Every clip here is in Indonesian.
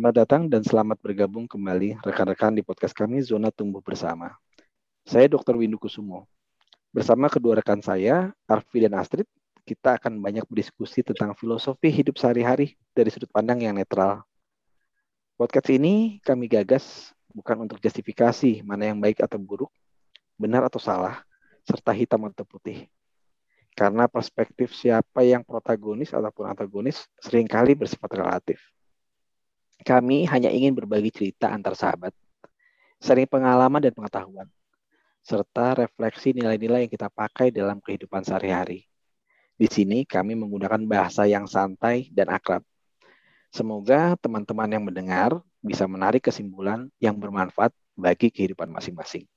Selamat datang dan selamat bergabung kembali rekan-rekan di podcast kami Zona Tumbuh Bersama. Saya Dr. Windu Kusumo. Bersama kedua rekan saya, Arfi dan Astrid, kita akan banyak berdiskusi tentang filosofi hidup sehari-hari dari sudut pandang yang netral. Podcast ini kami gagas bukan untuk justifikasi mana yang baik atau buruk, benar atau salah, serta hitam atau putih. Karena perspektif siapa yang protagonis ataupun antagonis sering kali bersifat relatif. Kami hanya ingin berbagi cerita antar sahabat, sering pengalaman dan pengetahuan, serta refleksi nilai-nilai yang kita pakai dalam kehidupan sehari-hari. Di sini kami menggunakan bahasa yang santai dan akrab. Semoga teman-teman yang mendengar bisa menarik kesimpulan yang bermanfaat bagi kehidupan masing-masing.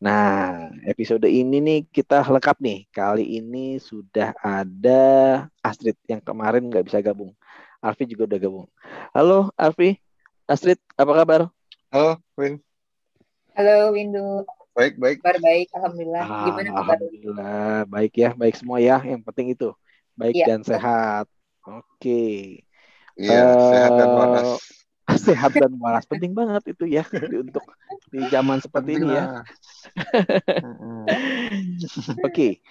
Nah, episode ini nih kita lengkap nih. Kali ini sudah ada Astrid yang kemarin nggak bisa gabung. Arfi juga udah gabung. Halo Arfi, Astrid, apa kabar? Halo Win. Halo Windu. Baik, baik. Kabar baik, Alhamdulillah. Gimana kabar? Alhamdulillah, baik ya, baik semua ya. Yang penting itu, baik Iya. dan sehat. Oke. Iya, Eh, sehat dan waras. Sehat dan waras penting banget itu ya untuk di zaman seperti Penting ini ya. lah. Mm-mm. Oke,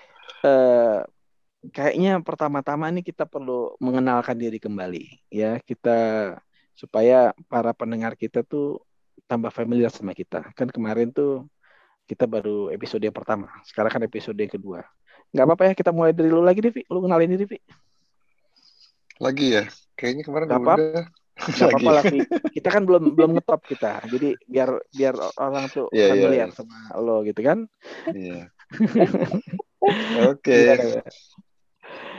eh, kayaknya pertama-tama nih kita perlu mengenalkan diri kembali ya kita supaya para pendengar kita tuh tambah familiar sama kita. Kan kemarin tuh kita baru episode yang pertama, sekarang kan episode yang kedua. Nggak apa-apa ya kita mulai dari lu lagi deh, Vi. Lu kenalin diri, Vi. Lagi ya? Kayaknya kemarin Nggak apa-apa. udah. Lagi. apa-apa lah, Vi. Kita kan belum belum ngetop kita. Jadi biar biar orang tuh Iya, iya, familiar iya. sama lo gitu kan. Iya. Oke. Vi?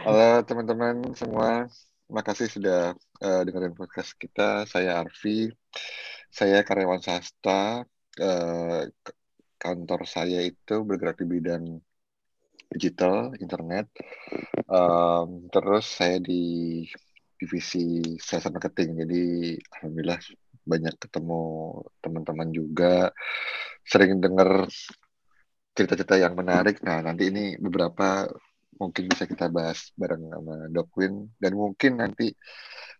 Halo teman-teman semua. Makasih sudah eh, dengerin podcast kita. Saya Arfi. Saya karyawan swasta. Eh, k- kantor saya itu bergerak di bidang digital, internet. Em, terus saya di divisi sales marketing. Jadi alhamdulillah banyak ketemu teman-teman juga. Sering dengar cerita-cerita yang menarik. Nah, nanti ini beberapa mungkin bisa kita bahas bareng sama Doc Win dan mungkin nanti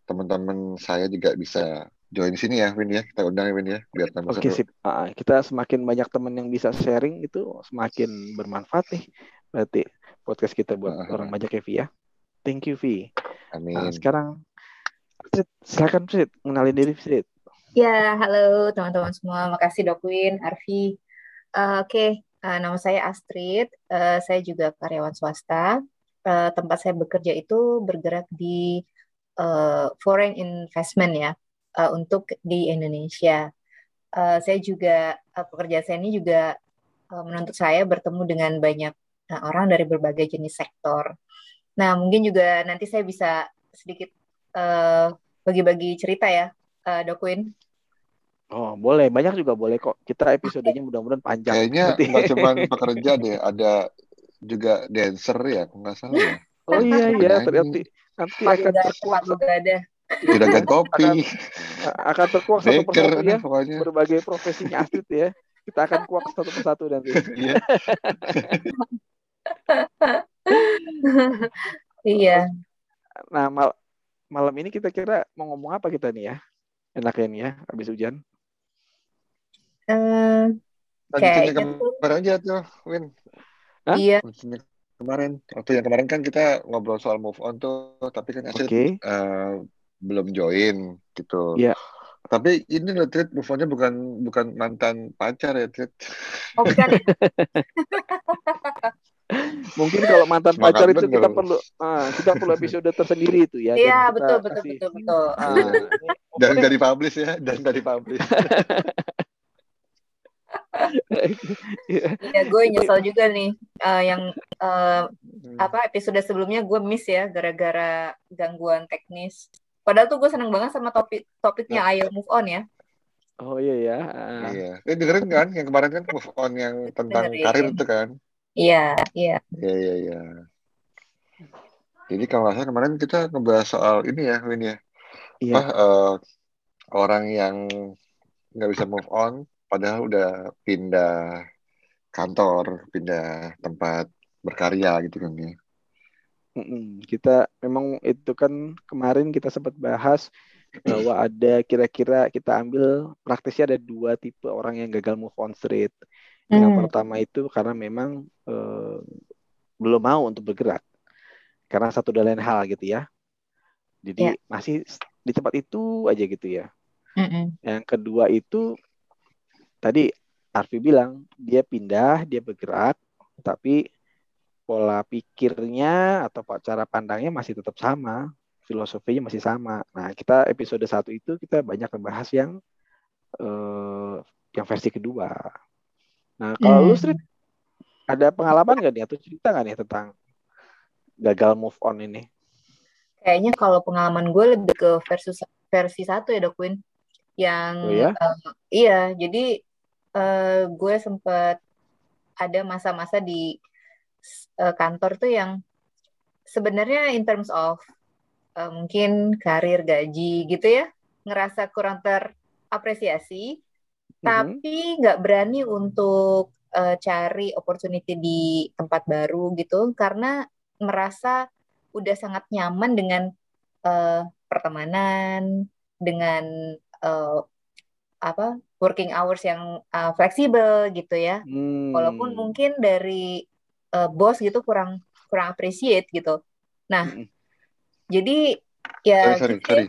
teman-teman saya juga bisa join sini ya Win ya. Kita undang ya Win ya biar tambah Oke seru. sip. Ah, kita semakin banyak teman yang bisa sharing itu semakin bermanfaat nih. Berarti podcast kita buat Ah, ah, orang ah. banyak ya Vi ya. Thank you Vi. Nah, Amin. sekarang Sid, silakan Sid, kenalin diri Sid. Ya, halo teman-teman semua. Makasih Dok Win, Arfi. Eh, Oke, eh, nama saya Astrid. Eh, saya juga karyawan swasta. Eh, tempat saya bekerja itu bergerak di eh, foreign investment ya, eh, untuk di Indonesia. Eh, saya juga eh, pekerjaan saya ini juga eh, menuntut saya bertemu dengan banyak eh, orang dari berbagai jenis sektor. Nah, mungkin juga nanti saya bisa sedikit bagi-bagi cerita ya, Win. Oh, boleh. Banyak juga boleh kok. Kita episodenya mudah-mudahan panjang. Kayaknya nggak cuma pekerja deh, ada juga dancer ya, nggak salah ya. Oh iya iya, ternyata nanti akan terkuak pagoda. Juragan kopi, akan terkuak satu persatu ya pokoknya. berbagai profesinya Astrid ya. Kita akan kuak satu persatu nanti. Iya. Iya. Nah, mal- malam ini kita kira mau ngomong apa kita nih ya? Enaknya nih ya, habis hujan. Eh, Lanjutin Kayaknya yang tuh- kemarin aja tuh, Win. Hah? iya. Lanjutin kemarin. Waktu yang kemarin kan kita ngobrol soal move on tuh, tapi kan Astrid Oke. eh, belum join gitu. Iya. Tapi ini loh, Trit, move on-nya bukan bukan mantan pacar ya, Trit. Oh, bukan. Mungkin kalau mantan Semangat pacar itu kita perlu ah, kita perlu episode tersendiri itu ya. Iya, betul, betul, betul, betul. Ah, Iya. ini- Dan dari publish ya, dan dari publish. Iya. Iya, gue nyesel juga nih. eh, yang eh, apa episode sebelumnya gue miss ya gara-gara gangguan teknis. Padahal tuh gue seneng banget sama topik topiknya Ayo Move On ya. Oh iya ya. Ah. Iya. Eh dengerin kan yang kemarin kan move on yang tentang Dengerin. karir itu kan. Iya, iya. Iya iya iya. Jadi kalau nggak salah kemarin kita ngebahas soal ini ya, Win ya. Iya. Apa eh, orang yang nggak bisa move on, padahal udah pindah kantor, pindah tempat berkarya gitu kan ya. Kita memang itu kan kemarin kita sempat bahas bahwa ada kira-kira kita ambil praktisnya ada dua tipe orang yang gagal move on straight. Yang Hmm. pertama itu karena memang eh, belum mau untuk bergerak karena satu dan lain hal gitu ya. Jadi Ya. masih di tempat itu aja gitu ya. Mm-mm. Yang kedua itu tadi Arfi bilang dia pindah, dia bergerak, tapi pola pikirnya atau cara pandangnya masih tetap sama, filosofinya masih sama. Nah, kita episode satu itu kita banyak membahas yang eh, yang versi kedua. Nah, kalau lu Hmm. Street ada pengalaman nggak nih atau cerita nggak nih tentang gagal move on ini? Kayaknya kalau pengalaman gue lebih ke versus versi satu ya Dok Win. Yang Oh ya? eh, iya, jadi eh, gue sempet ada masa-masa di eh, kantor tuh yang sebenarnya in terms of eh, mungkin karir gaji gitu ya, ngerasa kurang terapresiasi, Mhm. tapi nggak berani untuk eh, cari opportunity di tempat baru gitu karena merasa udah sangat nyaman dengan eh, pertemanan, dengan eh, apa working hours yang eh, fleksibel gitu ya. Hmm. Walaupun mungkin dari eh, bos gitu kurang kurang appreciate gitu. Nah, Mm-mm. jadi ya sorry sorry gitu sorry ya.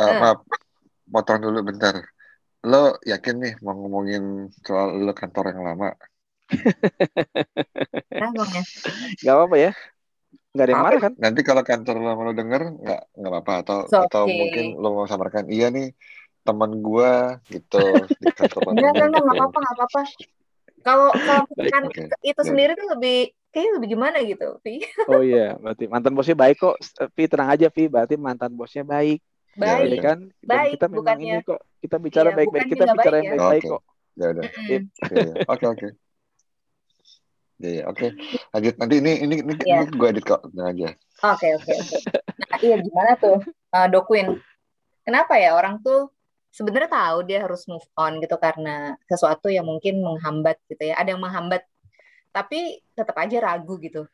Eh, Eh. maaf potong dulu bentar lo yakin nih mau ngomongin soal lo kantor yang lama Nah, ya. Nggak apa-apa ya? Nggak ada yang marah kan? nanti kalau kantor lama lo denger nggak nggak apa-apa atau It's atau okay. mungkin lo mau samarkan iya nih teman gua gitu di kantor lama Enggak, enggak, enggak, nggak gitu apa-apa, nggak apa-apa. Kalau kalau misalkan itu Ya. sendiri tuh lebih kayaknya lebih gimana gitu, Vi. Oh iya, berarti mantan bosnya baik kok. Vi tenang aja Vi, berarti mantan bosnya baik, ya Baik, ya kan? Dan baik, kita memang bukannya ini kok, kita bicara iya, baik-baik, kita nggak bicara baik yang ya. baik-baik kok. ya udah. Oke, ya. oke oke ya ya oke lanjut nanti ini ini ini, Iya. ini gue edit kok tenang aja Oke, oke, oke. Nah, iya gimana tuh, uh, Dokwin? Kenapa ya orang tuh sebenarnya tahu dia harus move on gitu karena sesuatu yang mungkin menghambat gitu ya. Ada yang menghambat, tapi tetap aja ragu gitu.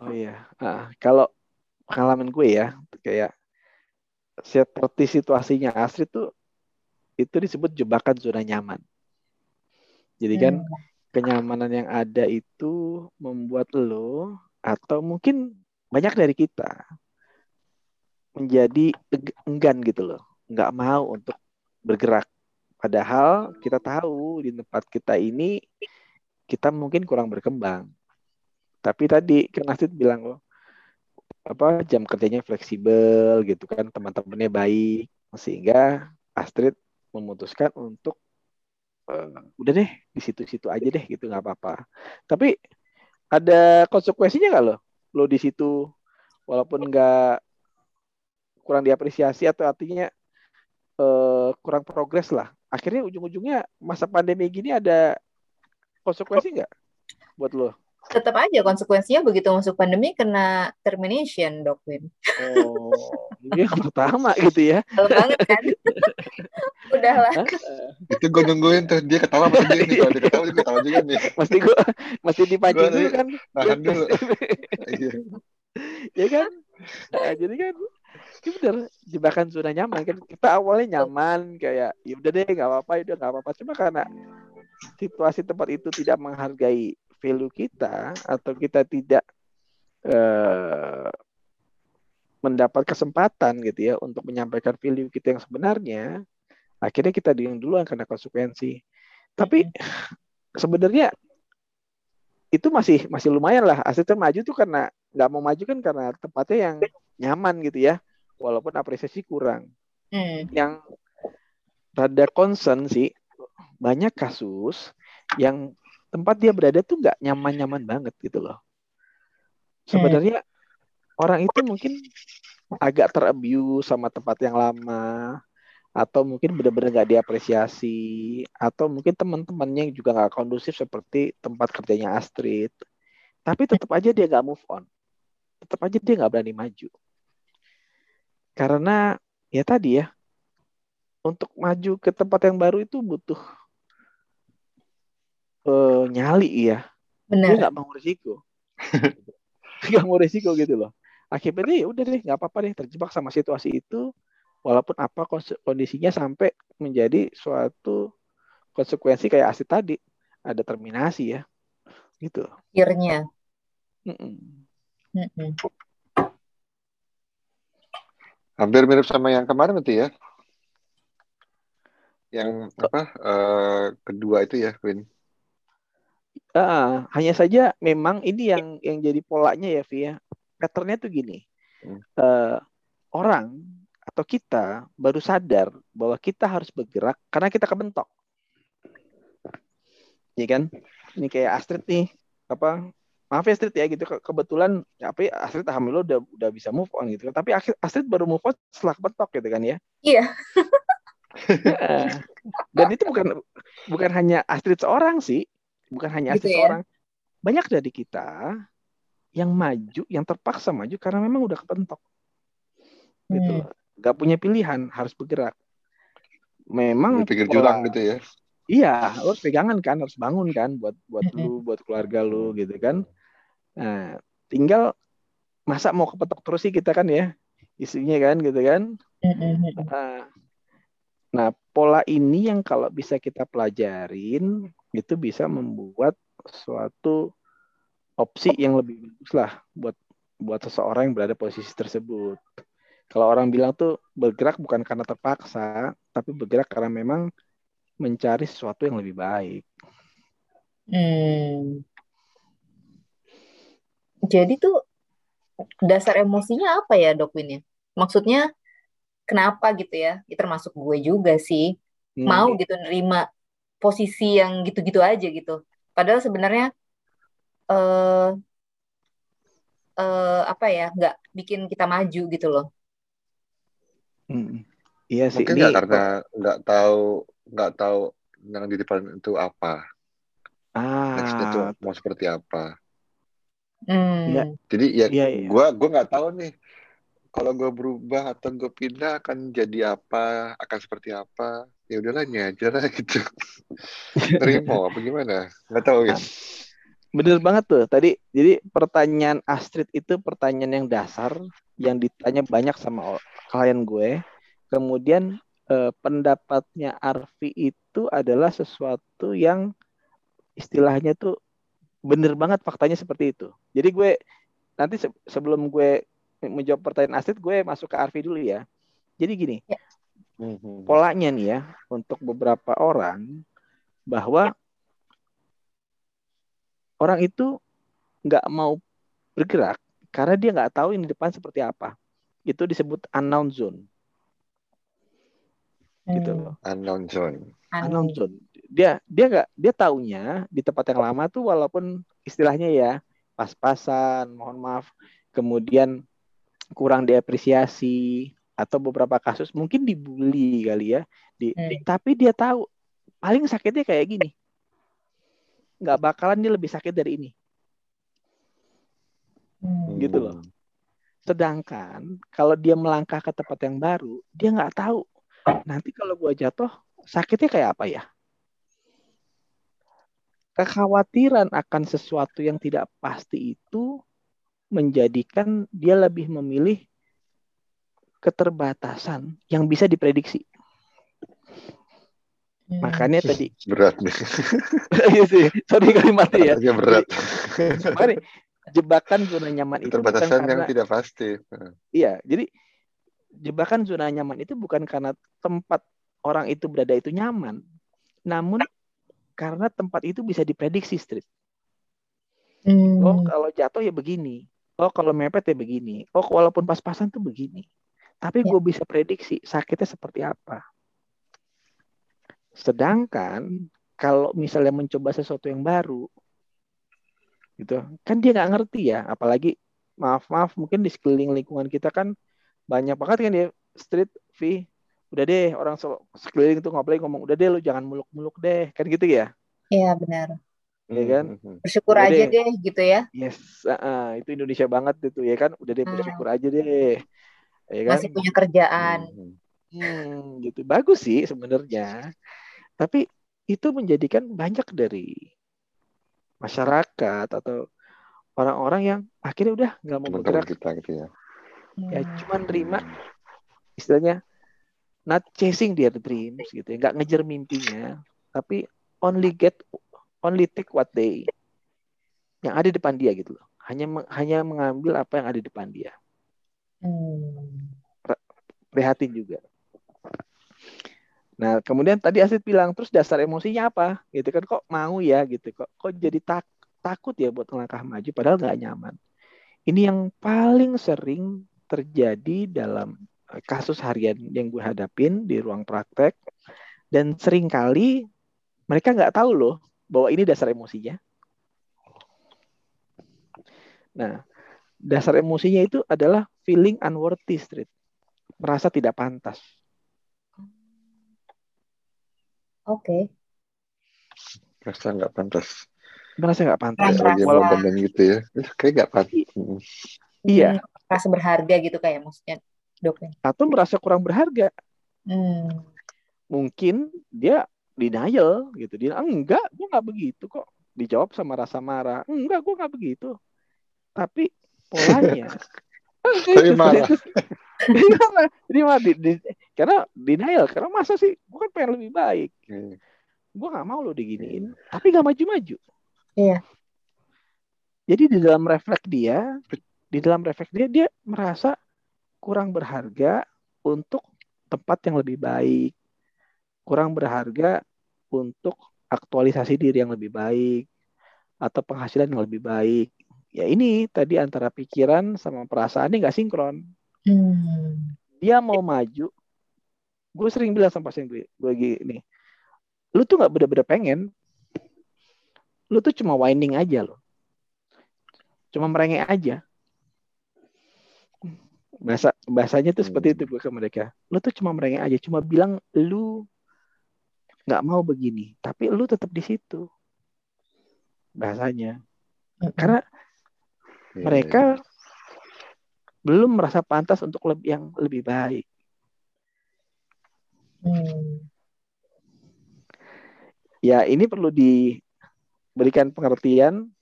Oh iya, Ah, kalau pengalaman gue ya, kayak seperti situasinya Astrid tuh, itu disebut jebakan zona nyaman. Jadi kan Hmm. kenyamanan yang ada itu membuat lo atau mungkin banyak dari kita menjadi enggan gitu loh, nggak mau untuk bergerak. Padahal kita tahu di tempat kita ini kita mungkin kurang berkembang. Tapi tadi kan Astrid bilang loh, apa jam kerjanya fleksibel gitu kan, teman-temannya baik, sehingga Astrid memutuskan untuk eh, udah deh di situ-situ aja deh gitu nggak apa-apa. Tapi ada konsekuensinya nggak lo? Lo di situ walaupun nggak kurang diapresiasi atau artinya eh, kurang progres lah. Akhirnya ujung-ujungnya masa pandemi gini ada konsekuensi nggak buat lo? Tetap aja konsekuensinya begitu masuk pandemi kena termination, Dokwin. Oh, ini yang pertama gitu ya. Dalam banget kan? Udahlah. Hah? itu gue nungguin tuh dia ketawa apa dia nih kalau dia ketawa dia ketawa juga nih Mesti gua mesti dipancing dulu kan. nahan dulu Iya. ya kan? Nah, jadi kan itu bener jebakan zona nyaman kan. Kita awalnya nyaman kayak ya udah deh nggak apa-apa ya udah nggak apa-apa. Cuma karena situasi tempat itu tidak menghargai value kita atau kita tidak eh, mendapat kesempatan gitu ya untuk menyampaikan value kita yang sebenarnya akhirnya kita diam duluan karena konsekuensi. Tapi sebenarnya itu masih masih lumayan lah. Asetnya maju tuh karena nggak mau maju kan karena tempatnya yang nyaman gitu ya walaupun apresiasi kurang. Hmm. yang rada concern sih banyak kasus yang tempat dia berada tuh nggak nyaman-nyaman banget gitu loh. Sebenarnya orang itu mungkin agak terabuse sama tempat yang lama atau mungkin benar-benar nggak diapresiasi atau mungkin teman-temannya juga nggak kondusif seperti tempat kerjanya Astrid. Tapi tetap aja dia nggak move on. Tetap aja dia nggak berani maju karena ya tadi ya untuk maju ke tempat yang baru itu butuh eh, nyali ya dia Benar. nggak mau risiko nggak mau risiko gitu loh akibatnya ya udah deh nggak apa-apa deh terjebak sama situasi itu walaupun apa kondisinya sampai menjadi suatu konsekuensi kayak asid tadi ada terminasi ya gitu akhirnya mm -mm. Mm -mm. Hampir mirip sama yang kemarin berarti ya yang apa uh, kedua itu ya Queen uh, hanya saja memang ini yang yang jadi polanya ya Via patternnya tuh gini hmm. uh, orang atau kita baru sadar bahwa kita harus bergerak karena kita kebentok Iya kan? Ini kayak Astrid nih, apa? Maaf ya Astrid ya gitu. Kebetulan ya, apa ya, Astrid alhamdulillah udah udah bisa move on gitu kan. Tapi Astrid baru move on setelah kebentok gitu kan ya. Iya. Dan itu bukan bukan hanya Astrid seorang sih, bukan hanya Astrid gitu ya? seorang. Banyak dari kita yang maju, yang terpaksa maju karena memang udah kepentok. Gitu. Hmm. Gak punya pilihan, harus bergerak. Memang pikir jurang gitu ya. Iya, lo harus pegangan kan, harus bangun kan buat buat lu, buat keluarga lu gitu kan. Nah, tinggal masa mau kepetok terus sih kita kan ya, isunya kan gitu kan. Nah, nah, pola ini yang kalau bisa kita pelajarin itu bisa membuat suatu opsi yang lebih bagus lah buat buat seseorang yang berada posisi tersebut. Kalau orang bilang tuh bergerak bukan karena terpaksa, tapi bergerak karena memang mencari sesuatu yang lebih baik. Hmm. Jadi tuh dasar emosinya apa ya dok Win ya? Maksudnya kenapa gitu ya? Itu termasuk gue juga sih. Hmm. Mau gitu nerima posisi yang gitu-gitu aja gitu. Padahal sebenarnya uh, uh, apa ya nggak bikin kita maju gitu loh. Hmm. Iya sih. Mungkin nggak karena nggak tahu nggak tahu yang di depan itu apa. Ah. Nextnya itu mau seperti apa. Hmm. Ya. Jadi ya, ya, ya. gue gue nggak tahu nih kalau gue berubah atau gue pindah akan jadi apa, akan seperti apa. Ya udahlah ini aja lah gitu. Terima apa gimana? Nggak tahu ya. Bener banget tuh. Tadi jadi pertanyaan Astrid itu pertanyaan yang dasar yang ditanya banyak sama klien gue. Kemudian eh, pendapatnya Arfi itu adalah sesuatu yang istilahnya tuh bener banget faktanya seperti itu. Jadi gue nanti se sebelum gue menjawab pertanyaan Astrid, gue masuk ke Arfi dulu ya. Jadi gini, ya. Mhm. polanya nih ya untuk beberapa orang bahwa orang itu nggak mau bergerak karena dia nggak tahu ini depan seperti apa. Itu disebut unknown zone gitu loh. Unknown zone. Unknown zone. Dia dia nggak dia taunya di tempat yang lama tuh walaupun istilahnya ya pas-pasan, mohon maaf, kemudian kurang diapresiasi atau beberapa kasus mungkin dibully kali ya. Di, hmm. tapi dia tahu paling sakitnya kayak gini. Nggak bakalan dia lebih sakit dari ini. Hmm. Gitu loh. Sedangkan kalau dia melangkah ke tempat yang baru, dia nggak tahu nanti kalau gue jatuh sakitnya kayak apa ya? Kekhawatiran akan sesuatu yang tidak pasti itu menjadikan dia lebih memilih keterbatasan yang bisa diprediksi. Hmm. Makanya tadi berat nih. Iya sih, sorry kalimatnya ya. berat. Makanya jebakan zona nyaman itu keterbatasan yang tidak pasti. Iya, jadi jebakan zona nyaman itu bukan karena tempat orang itu berada itu nyaman, namun karena tempat itu bisa diprediksi street. Hmm. Oh kalau jatuh ya begini, oh kalau mepet ya begini, oh walaupun pas-pasan tuh begini. Tapi ya. gue bisa prediksi sakitnya seperti apa. Sedangkan kalau misalnya mencoba sesuatu yang baru, gitu, kan dia nggak ngerti ya. Apalagi maaf maaf mungkin di sekeliling lingkungan kita kan banyak banget kan ya street V udah deh orang sekeliling tuh ngobrol ngomong udah deh lu jangan muluk-muluk deh. Kan gitu ya? Iya benar. Iya kan? Hmm. bersyukur udah aja deh. deh gitu ya. Yes uh, uh, itu Indonesia banget itu ya kan? Udah deh hmm. bersyukur aja deh ya kan? masih punya kerjaan. Hmm. hmm, gitu. Bagus sih sebenarnya. Tapi itu menjadikan banyak dari masyarakat atau orang-orang yang akhirnya udah nggak mau bergerak. kita gitu ya. Ya cuma nerima istilahnya not chasing their dreams gitu ya, nggak ngejar mimpinya, tapi only get only take what they yang ada di depan dia gitu loh. Hanya hanya mengambil apa yang ada di depan dia. Hmm. Prihatin juga. Nah, kemudian tadi Asit bilang, terus dasar emosinya apa? Gitu kan, kok mau ya gitu, kok kok jadi tak, takut ya buat melangkah maju, padahal nggak nyaman. Ini yang paling sering terjadi dalam kasus harian yang gue hadapin di ruang praktek, dan sering kali mereka nggak tahu loh bahwa ini dasar emosinya. Nah, dasar emosinya itu adalah feeling unworthy, street, merasa tidak pantas Oke. Okay. Merasa nggak pantas. Merasa nggak pantas. Dan gitu ya. Kayak nggak pantas. Iya. Merasa berharga gitu kayak maksudnya dok. Atau merasa kurang berharga. Hmm. Mungkin dia denial gitu. Dia enggak, gue nggak begitu kok. Dijawab sama rasa marah. Enggak, gue nggak begitu. Tapi polanya. Tapi marah. Jadi mah di, di, karena denial karena masa sih gue kan pengen lebih baik. Hmm. Gue nggak mau lo diginiin, hmm. tapi gak maju-maju. Iya. Jadi di dalam refleks dia, di dalam refleks dia dia merasa kurang berharga untuk tempat yang lebih baik, kurang berharga untuk aktualisasi diri yang lebih baik atau penghasilan yang lebih baik. Ya ini tadi antara pikiran sama perasaan ini nggak sinkron. Hmm. Dia mau maju. Gue sering bilang sama pasien gue, gue gini, lu tuh nggak bener-bener pengen. Lu tuh cuma whining aja loh. Cuma merengek aja. Bahasa bahasanya tuh seperti itu gue ke mereka. Lu tuh cuma merengek aja, cuma bilang lu nggak mau begini, tapi lu tetap di situ. Bahasanya. Karena iya, mereka iya belum merasa pantas untuk lebih yang lebih baik. Hmm. Ya, ini perlu diberikan pengertian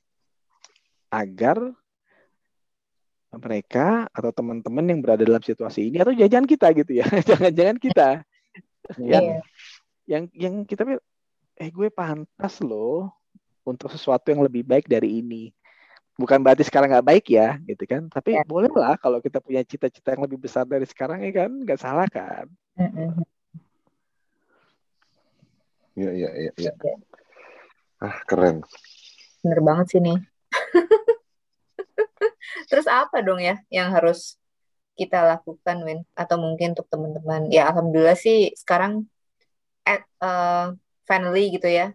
agar mereka atau teman-teman yang berada dalam situasi ini atau jajan kita gitu ya, jangan-jangan kita. Yang yeah. yang yang kita eh gue pantas loh untuk sesuatu yang lebih baik dari ini. Bukan berarti sekarang nggak baik ya gitu kan. Tapi ya. boleh lah kalau kita punya cita-cita yang lebih besar dari sekarang ya kan? Nggak salah kan? Iya iya iya ya. ah keren. Bener banget sih nih terus apa dong ya yang harus kita lakukan Win atau mungkin untuk teman-teman ya alhamdulillah sih sekarang at uh, finally gitu ya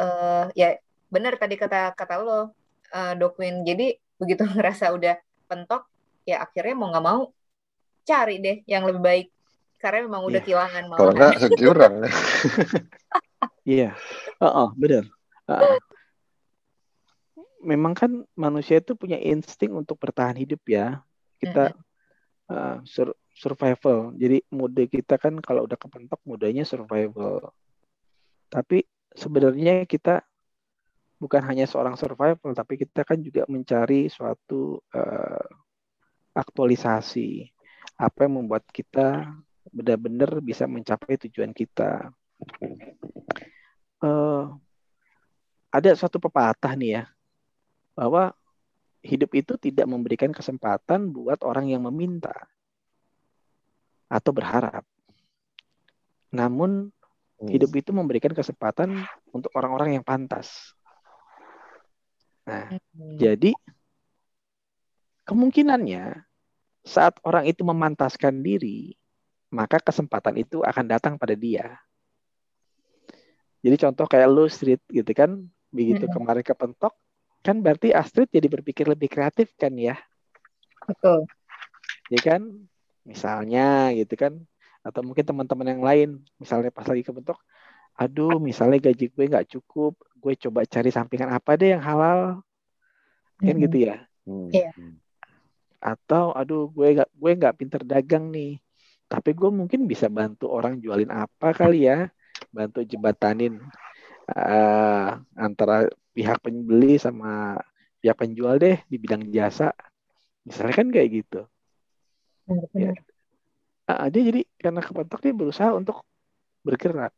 uh, ya benar tadi kata kata lo uh, Dokwin. Jadi begitu ngerasa udah pentok, ya akhirnya mau nggak mau cari deh yang lebih baik. Karena memang udah yeah. kehilangan mau. Kalau nggak sejurang. Iya, oh, benar. Uh, memang kan manusia itu punya insting untuk bertahan hidup ya. Kita uh, sur survival. Jadi mode kita kan kalau udah kepentok modenya survival. Tapi sebenarnya kita bukan hanya seorang survival, tapi kita kan juga mencari suatu uh, aktualisasi apa yang membuat kita benar-benar bisa mencapai tujuan kita. Uh, ada suatu pepatah nih ya, bahwa hidup itu tidak memberikan kesempatan buat orang yang meminta atau berharap. Namun hmm. hidup itu memberikan kesempatan untuk orang-orang yang pantas. Nah, hmm. jadi kemungkinannya saat orang itu memantaskan diri, maka kesempatan itu akan datang pada dia. Jadi contoh kayak lu Street gitu kan, begitu hmm. kemarin kepentok, kan berarti Astrid jadi berpikir lebih kreatif kan ya? Betul. Ya kan, misalnya gitu kan, atau mungkin teman-teman yang lain, misalnya pas lagi kepentok, aduh misalnya gaji gue nggak cukup, gue coba cari sampingan apa deh yang halal kan hmm. gitu ya hmm. yeah. atau aduh gue nggak gue nggak pinter dagang nih tapi gue mungkin bisa bantu orang jualin apa kali ya bantu jembatanin uh, antara pihak pembeli sama pihak penjual deh di bidang jasa misalnya kan kayak gitu benar, benar. Ya. uh, dia jadi karena kepentok dia berusaha untuk bergerak.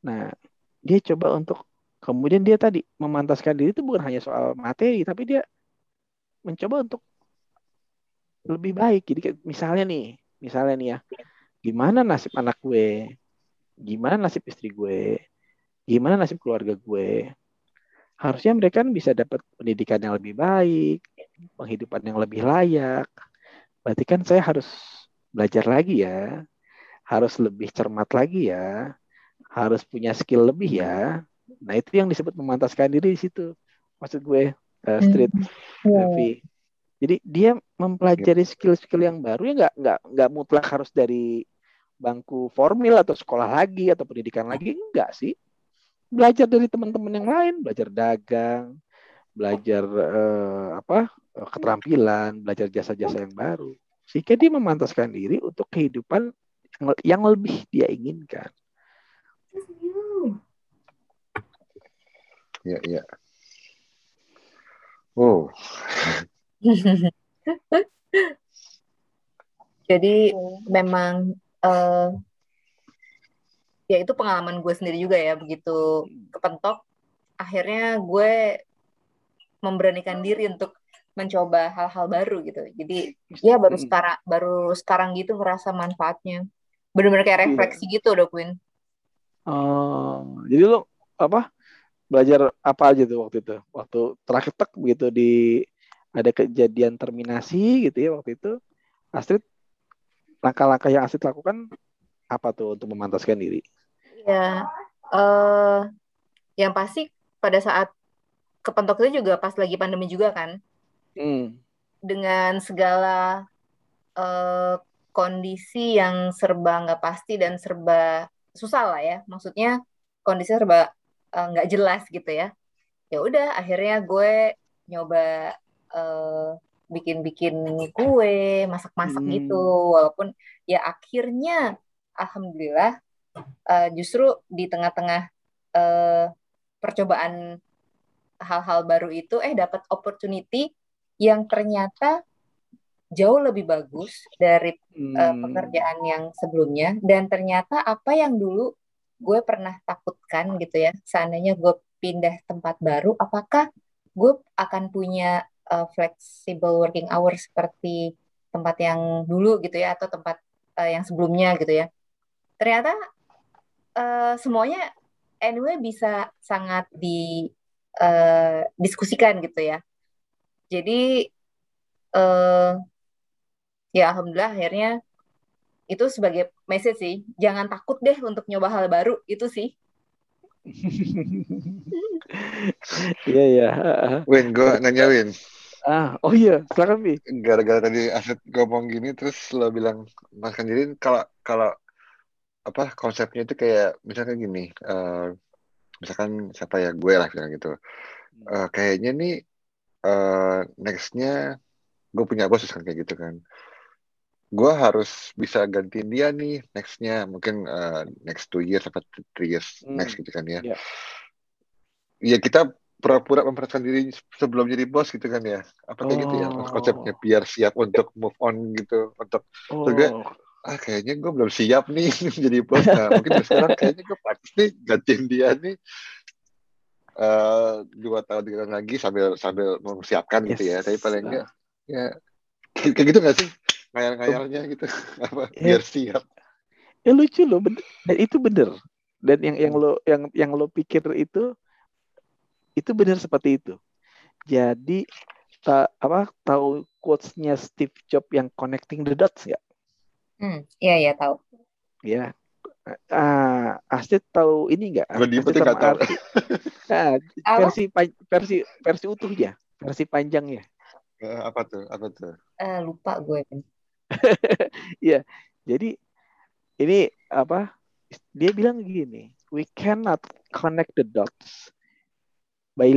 Nah, dia coba untuk kemudian dia tadi memantaskan diri itu bukan hanya soal materi, tapi dia mencoba untuk lebih baik. Jadi misalnya nih, misalnya nih ya, gimana nasib anak gue, gimana nasib istri gue, gimana nasib keluarga gue. Harusnya mereka kan bisa dapat pendidikan yang lebih baik, penghidupan yang lebih layak. Berarti kan saya harus belajar lagi ya, harus lebih cermat lagi ya, harus punya skill lebih ya. Nah itu yang disebut memantaskan diri di situ. Maksud gue uh, street yeah. Jadi dia mempelajari skill-skill yang baru ya nggak nggak nggak mutlak harus dari bangku formil atau sekolah lagi atau pendidikan lagi enggak sih. Belajar dari teman-teman yang lain, belajar dagang, belajar uh, apa eh, keterampilan, belajar jasa-jasa yang baru. Sehingga dia memantaskan diri untuk kehidupan yang lebih dia inginkan. Ya, ya. Oh. Jadi memang uh, ya itu pengalaman gue sendiri juga ya begitu kepentok akhirnya gue memberanikan diri untuk mencoba hal-hal baru gitu. Jadi ya baru hmm. sekarang baru sekarang gitu ngerasa manfaatnya. Benar-benar kayak iya. refleksi gitu, Dok Win. Oh, jadi lo apa belajar apa aja tuh waktu itu? Waktu terakhir tek begitu di ada kejadian terminasi gitu ya waktu itu. Astrid langkah-langkah yang Astrid lakukan apa tuh untuk memantaskan diri? Ya, uh, yang pasti pada saat kepentok itu juga pas lagi pandemi juga kan. Hmm. Dengan segala uh, kondisi yang serba nggak pasti dan serba susah lah ya. Maksudnya kondisi serba Eh, nggak uh, jelas gitu ya ya udah akhirnya gue nyoba uh, bikin-bikin kue masak-masak hmm. gitu walaupun ya akhirnya alhamdulillah uh, justru di tengah-tengah uh, percobaan hal-hal baru itu eh dapat opportunity yang ternyata jauh lebih bagus dari hmm. uh, pekerjaan yang sebelumnya dan ternyata apa yang dulu gue pernah takutkan gitu ya seandainya gue pindah tempat baru apakah gue akan punya uh, flexible working hour seperti tempat yang dulu gitu ya atau tempat uh, yang sebelumnya gitu ya ternyata uh, semuanya anyway bisa sangat di uh, diskusikan gitu ya. Jadi uh, ya alhamdulillah akhirnya itu sebagai message sih. Jangan takut deh untuk nyoba hal baru itu sih. Iya iya. Win gue nanya Win. Ah oh iya silakan bi. Gara-gara tadi Aset ngomong gini terus lo bilang makan diri kalau kalau apa konsepnya itu kayak misalkan gini uh, misalkan siapa ya gue lah bilang gitu uh, kayaknya nih uh, nextnya gue punya bos kan kayak gitu kan gue harus bisa gantiin dia nih nextnya mungkin uh, next two years atau three years hmm. next gitu kan ya yeah. ya kita pura-pura memperhatikan diri sebelum jadi bos gitu kan ya apa kayak oh. gitu ya oh. konsepnya biar siap untuk move on gitu untuk oh. juga ah kayaknya gue belum siap nih jadi bos nah mungkin sekarang kayaknya gue pasti gantiin dia nih uh, dua tahun tiga tahun lagi sambil sambil mempersiapkan yes. gitu ya. Tapi paling enggak ya kayak gitu gak sih? Ngayal-ngayalnya gitu. Apa ya. biar siap. ya lucu loh bener. dan itu bener. Dan yang yang lo yang yang lo pikir itu itu benar seperti itu. Jadi ta, apa tahu quotesnya Steve Jobs yang connecting the dots ya hmm iya iya tahu ya Ah, Astrid tahu ini enggak? Astrid sama tahu. ah, versi versi versi utuhnya, versi panjangnya. Uh, apa tuh? Apa tuh? Uh, lupa gue. Iya. Jadi ini apa? Dia bilang gini, we cannot connect the dots by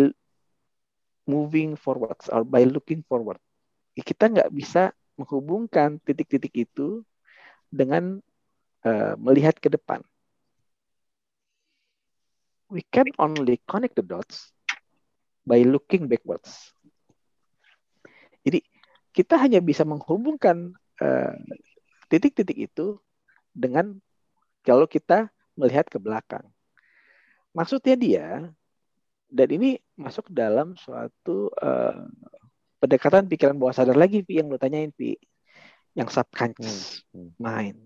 moving forward or by looking forward. Kita nggak bisa menghubungkan titik-titik itu dengan uh, melihat ke depan. We can only connect the dots by looking backwards. Jadi kita hanya bisa menghubungkan eh, titik-titik itu dengan kalau kita melihat ke belakang. Maksudnya dia, dan ini masuk dalam suatu uh, pendekatan pikiran bawah sadar lagi, Pi, yang lo tanyain, Pi. Yang subconscious hmm. hmm. mind.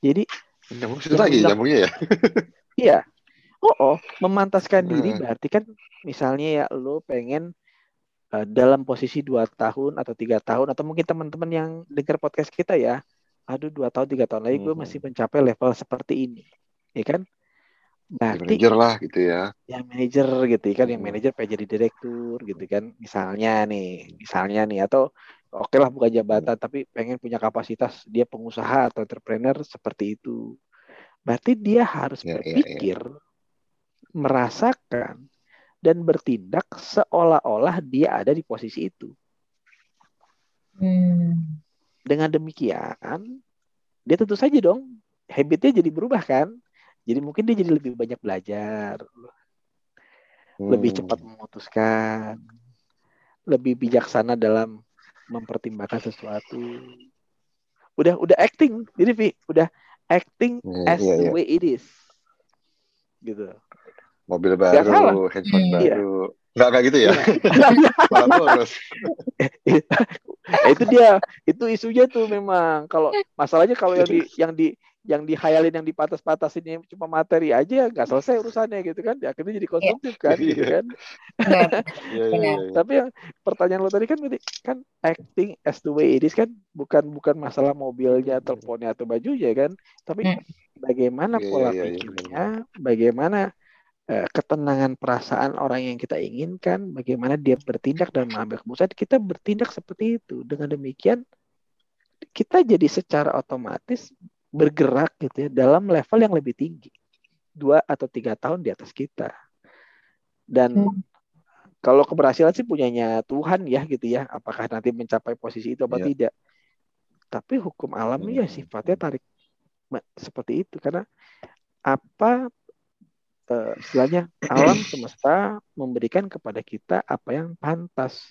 Jadi, nyambung lagi, nyambungnya ya? iya. Oh, oh, memantaskan diri hmm. berarti kan misalnya ya lo pengen uh, dalam posisi dua tahun atau tiga tahun atau mungkin teman-teman yang dengar podcast kita ya, aduh dua tahun tiga tahun lagi gue masih hmm. mencapai level seperti ini, ya kan? Berarti manajer lah gitu ya. Yang manajer gitu kan, yang hmm. manajer pengen jadi direktur gitu kan. Misalnya nih, misalnya nih atau oke okay lah bukan jabatan tapi pengen punya kapasitas dia pengusaha atau entrepreneur seperti itu. Berarti dia harus ya, berpikir ya, ya merasakan dan bertindak seolah-olah dia ada di posisi itu. Hmm. Dengan demikian, dia tentu saja dong habitnya jadi berubah kan. Jadi mungkin dia jadi lebih banyak belajar, hmm. lebih cepat memutuskan, lebih bijaksana dalam mempertimbangkan sesuatu. Udah udah acting, jadi Vi, udah acting yeah, as yeah, the yeah. way it is, gitu mobil baru, handphone hmm. baru. Enggak kayak gitu ya? Itu dia, itu isunya tuh memang. Kalau masalahnya kalau yang di yang di yang dihayalin yang dipatas-patasin ini cuma materi aja nggak selesai urusannya gitu kan. Ya, akhirnya jadi konsumtif kan, gitu iya. kan. Iya, iya, Tapi yang pertanyaan lo tadi kan kan acting as the way it is kan bukan bukan masalah mobilnya, teleponnya atau bajunya kan. Tapi hmm. bagaimana pola pikirnya, bagaimana Eh, ketenangan perasaan orang yang kita inginkan, bagaimana dia bertindak dan mengambil keputusan, kita bertindak seperti itu. Dengan demikian, kita jadi secara otomatis bergerak gitu ya dalam level yang lebih tinggi, dua atau tiga tahun di atas kita. Dan hmm. kalau keberhasilan sih punyanya Tuhan ya gitu ya, apakah nanti mencapai posisi itu apa yeah. tidak. Tapi hukum alam hmm. ya sifatnya tarik seperti itu karena apa uh, istilahnya alam semesta memberikan kepada kita apa yang pantas.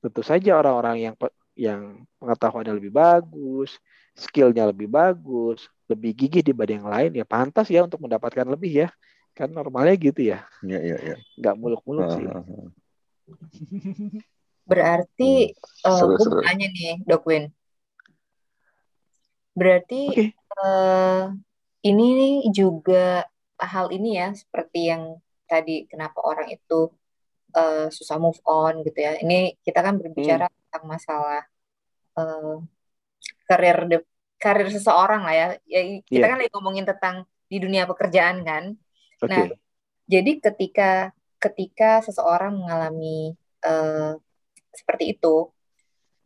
Tentu saja orang-orang yang yang pengetahuannya lebih bagus, skillnya lebih bagus, lebih gigih dibanding yang lain ya pantas ya untuk mendapatkan lebih ya. Kan normalnya gitu ya. Iya iya iya. Nggak muluk-muluk sih. Berarti hmm. uh, gue tanya nih, Dok Win. Berarti okay. uh, eh, ini nih juga hal ini ya seperti yang tadi kenapa orang itu uh, susah move on gitu ya. Ini kita kan berbicara hmm. tentang masalah uh, karir de karir seseorang lah ya. ya kita yeah. kan lagi ngomongin tentang di dunia pekerjaan kan. Okay. Nah, jadi ketika ketika seseorang mengalami uh, seperti itu,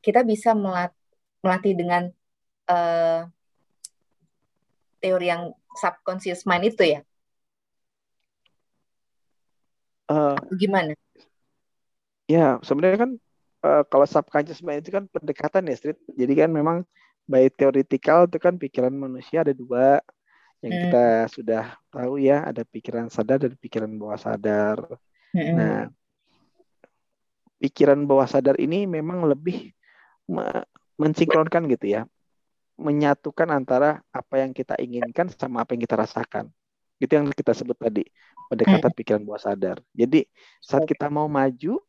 kita bisa melat melatih dengan uh, teori yang subconscious mind itu ya. Uh, gimana? Ya, sebenarnya kan uh, kalau subconscious mind itu kan pendekatan ya, Street. Jadi kan memang by theoretical itu kan pikiran manusia ada dua yang hmm. kita sudah tahu ya, ada pikiran sadar dan pikiran bawah sadar. Hmm. Nah, pikiran bawah sadar ini memang lebih me mensinkronkan gitu ya, menyatukan antara apa yang kita inginkan sama apa yang kita rasakan. Itu yang kita sebut tadi pendekatan hmm. pikiran bawah sadar. Jadi saat kita mau maju,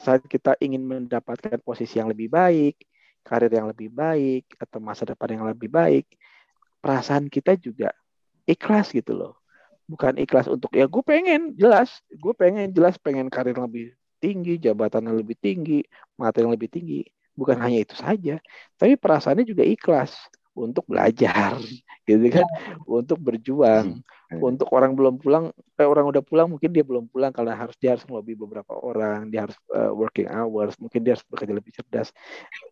saat kita ingin mendapatkan posisi yang lebih baik, karir yang lebih baik, atau masa depan yang lebih baik, perasaan kita juga ikhlas gitu loh. Bukan ikhlas untuk ya gue pengen jelas, gue pengen jelas pengen karir lebih tinggi, jabatan yang lebih tinggi, materi yang lebih tinggi. Bukan hanya itu saja, tapi perasaannya juga ikhlas untuk belajar gitu kan ya. untuk berjuang hmm. Untuk orang belum pulang eh, orang udah pulang mungkin dia belum pulang karena harus dia harus melobi beberapa orang dia harus uh, working hours mungkin dia harus bekerja lebih cerdas.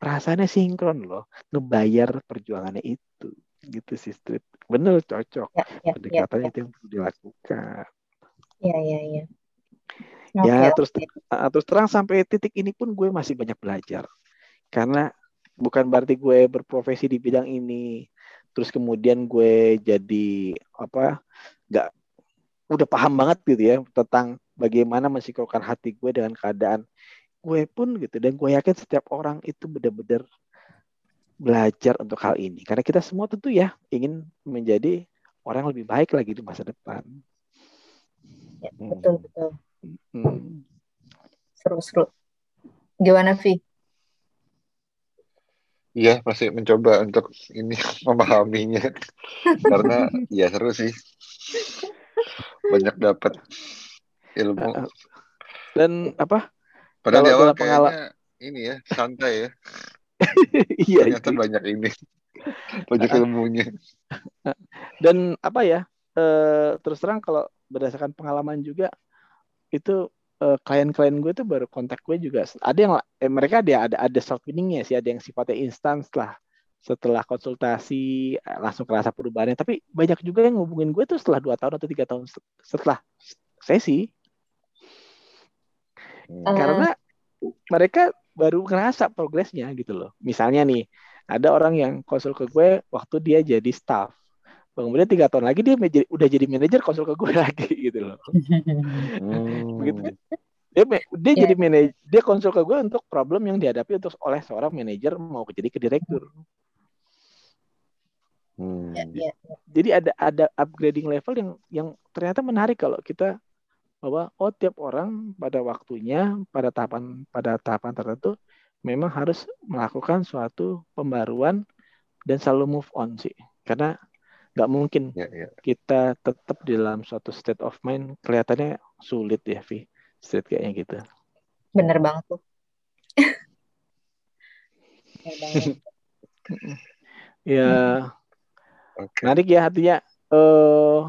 Perasaannya sinkron loh ngebayar perjuangannya itu gitu sih street. Bener cocok. Ya, ya, ya pendekatannya ya, ya. itu yang perlu dilakukan. Ya ya ya. Ya terus okay. Uh, terus terang sampai titik ini pun gue masih banyak belajar. Karena bukan berarti gue berprofesi di bidang ini terus kemudian gue jadi apa nggak udah paham banget gitu ya tentang bagaimana mensinkronkan hati gue dengan keadaan gue pun gitu dan gue yakin setiap orang itu benar-benar belajar untuk hal ini karena kita semua tentu ya ingin menjadi orang yang lebih baik lagi di masa depan. Ya, betul betul. Hmm. Seru-seru. Gimana Vi? Iya, masih mencoba untuk ini memahaminya karena ya seru sih. Banyak dapat ilmu. Uh, Dan apa? Padahal di awal pengala- ini ya santai ya. Iya. Ternyata itu. banyak ini. Banyak Uh, ilmunya. Dan apa ya? eh, terus terang kalau berdasarkan pengalaman juga itu eh, klien-klien gue tuh baru kontak gue juga. Ada yang eh, mereka ada ada ada short winningnya sih ada yang sifatnya instan setelah setelah konsultasi eh, langsung kerasa perubahannya. Tapi banyak juga yang ngubungin gue tuh setelah dua tahun atau tiga tahun set- setelah sesi. Hmm. Eh, karena mereka baru ngerasa progresnya gitu loh. Misalnya nih ada orang yang konsul ke gue waktu dia jadi staff kemudian tiga tahun lagi dia menjadi- udah jadi manajer konsul ke gue lagi gitu loh Hmm. begitu kan dia dia Iya. jadi manajer dia konsul ke gue untuk problem yang dihadapi untuk oleh seorang manajer mau jadi ke direktur Hmm. ya, ya. jadi ada ada upgrading level yang yang ternyata menarik kalau kita bahwa oh tiap orang pada waktunya pada tahapan pada tahapan tertentu memang harus melakukan suatu pembaruan dan selalu move on sih karena nggak mungkin Ya, ya. kita tetap di dalam suatu state of mind kelihatannya sulit ya Vi state kayaknya gitu Bener banget tuh. Ya Oke. menarik ya artinya eh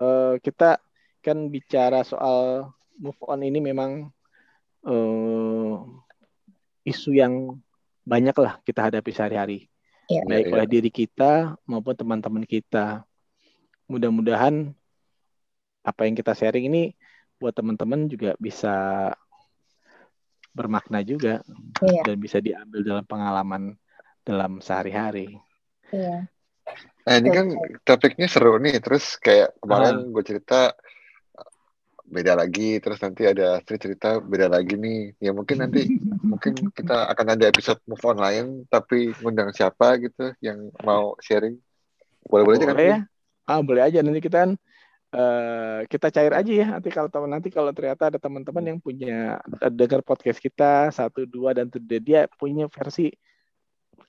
eh, kita kan bicara soal move on ini memang eh, isu yang banyak lah kita hadapi sehari-hari Iya. baik Iya, oleh diri kita maupun teman-teman kita mudah-mudahan apa yang kita sharing ini buat teman-teman juga bisa bermakna juga Iya, dan bisa diambil dalam pengalaman dalam sehari-hari iya. Nah, ini kan topiknya seru nih. Terus kayak Ah. kemarin gue cerita beda lagi, terus nanti ada Astrid cerita beda lagi nih. Ya mungkin nanti mungkin kita akan ada episode move on lain, tapi ngundang siapa gitu yang mau sharing. Boleh-boleh aja kan? boleh ya ah boleh aja nanti kita kan eh, kita cair aja ya nanti kalau teman nanti kalau ternyata ada teman-teman yang punya eh, dengar podcast kita satu dua dan tuh dia- punya versi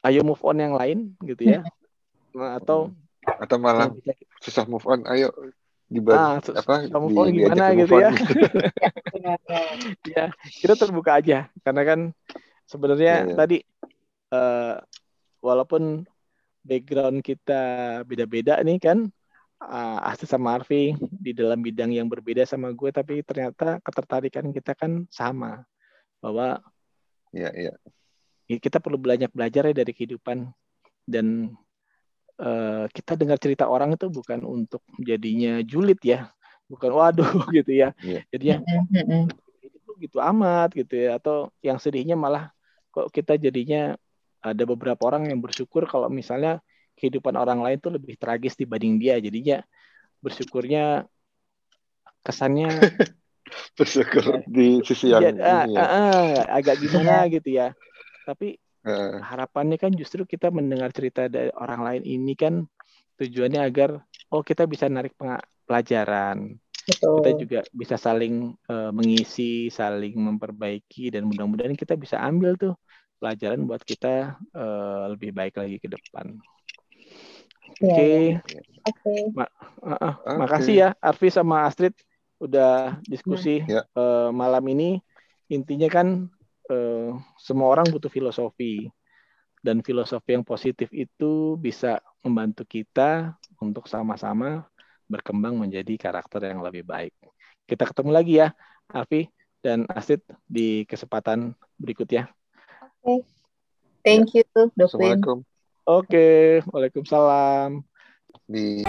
ayo move on yang lain gitu ya atau Atau malah susah move on, ayo dibagi ah, sus- apa move di- gimana gitu ya? ya kita terbuka aja. Karena kan sebenarnya Iya, iya. tadi eh, walaupun background kita beda-beda nih kan uh, Asti sama Arfi di dalam bidang yang berbeda sama gue tapi ternyata ketertarikan kita kan sama. Bahwa Iya, iya. ya kita perlu banyak belajar ya dari kehidupan. Dan eh, kita dengar cerita orang itu bukan untuk jadinya julid ya. Bukan waduh gitu ya. Iya. jadinya Mm-mm. hidup lu gitu amat gitu ya. Atau yang sedihnya malah kok kita jadinya ada beberapa orang yang bersyukur kalau misalnya kehidupan orang lain tuh lebih tragis dibanding dia. Jadinya bersyukurnya kesannya Bersyukur di sisi yang ya, ini ah, ya. ah, ah, agak gimana gitu ya. Tapi Eh, harapannya kan justru kita mendengar cerita dari orang lain ini kan tujuannya agar oh kita bisa narik pelajaran Betul. kita juga bisa saling eh, mengisi, saling memperbaiki dan mudah-mudahan kita bisa ambil tuh pelajaran buat kita eh, lebih baik lagi ke depan. Iya, Oke, Oke. Ah, ah. Oke. makasih ya Arfi sama Astrid udah diskusi Ya. eh, malam ini. Intinya kan eh, semua orang butuh filosofi dan filosofi yang positif itu bisa membantu kita untuk sama-sama berkembang menjadi karakter yang lebih baik. Kita ketemu lagi ya, Arfi dan Astrid di kesempatan berikutnya. Thank you, Dokwin. Assalamualaikum. Oke, Waalaikumsalam. Di